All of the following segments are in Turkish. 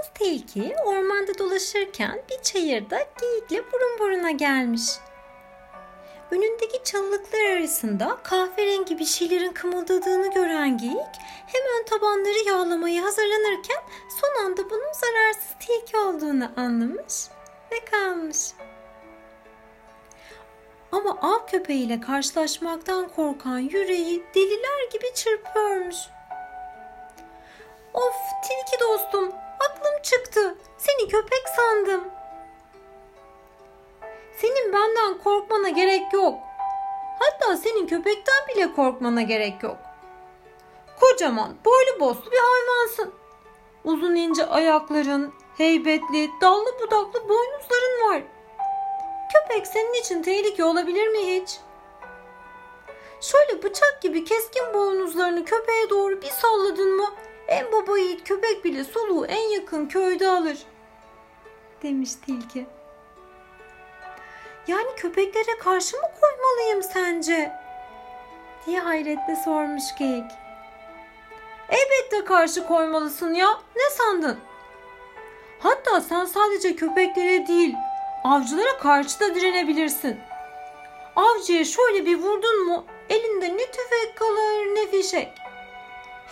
Beyaz tilki ormanda dolaşırken bir çayırda geyikle burun buruna gelmiş. Önündeki çalılıklar arasında kahverengi bir şeylerin kımıldadığını gören geyik hemen tabanları yağlamaya hazırlanırken son anda bunun zararsız tilki olduğunu anlamış ve kalmış. Ama av köpeğiyle karşılaşmaktan korkan yüreği deliler gibi çırpıyormuş. Of çıktı. Seni köpek sandım. Senin benden korkmana gerek yok. Hatta senin köpekten bile korkmana gerek yok. Kocaman, boylu boslu bir hayvansın. Uzun ince ayakların, heybetli, dallı budaklı boynuzların var. Köpek senin için tehlike olabilir mi hiç? Şöyle bıçak gibi keskin boynuzlarını köpeğe doğru bir salladın mı en baba yiğit köpek bile soluğu en yakın köyde alır. Demiş tilki. Yani köpeklere karşı mı koymalıyım sence? Diye hayretle sormuş geyik. Elbette karşı koymalısın ya. Ne sandın? Hatta sen sadece köpeklere değil, avcılara karşı da direnebilirsin. Avcıya şöyle bir vurdun mu elinde ne tüfek kalır ne fişek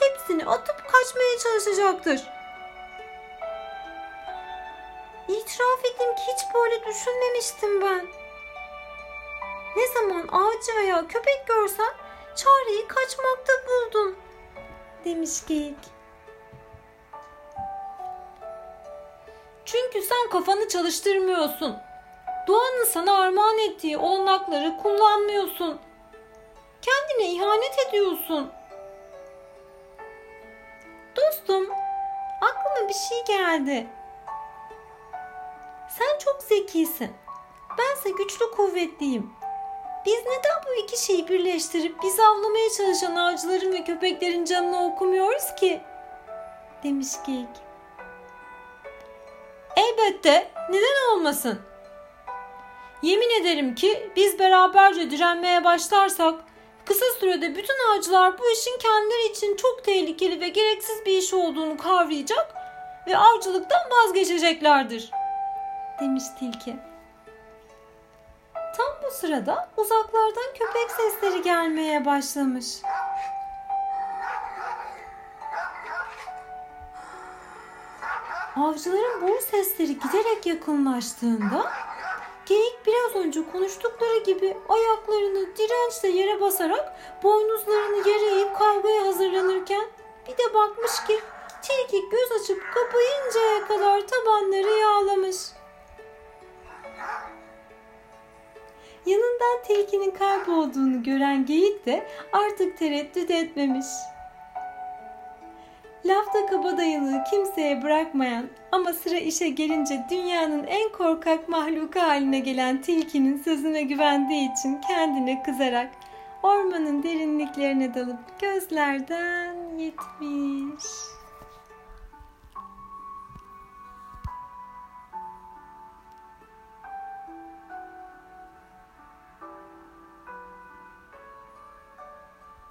hepsini atıp kaçmaya çalışacaktır. İtiraf edeyim ki hiç böyle düşünmemiştim ben. Ne zaman ağacı veya köpek görsen çareyi kaçmakta buldum demiş geyik. Çünkü sen kafanı çalıştırmıyorsun. Doğanın sana armağan ettiği olanakları kullanmıyorsun. Kendine ihanet ediyorsun. Bir şey geldi. Sen çok zekisin. Bense güçlü kuvvetliyim. Biz neden bu iki şeyi birleştirip bizi avlamaya çalışan avcıların ve köpeklerin canını okumuyoruz ki? Demiş geyik. Elbette neden olmasın? Yemin ederim ki biz beraberce direnmeye başlarsak Kısa sürede bütün avcılar bu işin kendileri için çok tehlikeli ve gereksiz bir iş olduğunu kavrayacak ve avcılıktan vazgeçeceklerdir. Demiş tilki. Tam bu sırada uzaklardan köpek sesleri gelmeye başlamış. Avcıların bu sesleri giderek yakınlaştığında Geyik biraz önce konuştukları gibi ayaklarını dirençle yere basarak boynuzlarını yere eğip açıp kapayıncaya kadar tabanları yağlamış. Yanından tilkinin kaybolduğunu gören geyik de artık tereddüt etmemiş. Lafta kabadayılığı kimseye bırakmayan ama sıra işe gelince dünyanın en korkak mahluku haline gelen tilkinin sözüne güvendiği için kendine kızarak ormanın derinliklerine dalıp gözlerden gitmiş.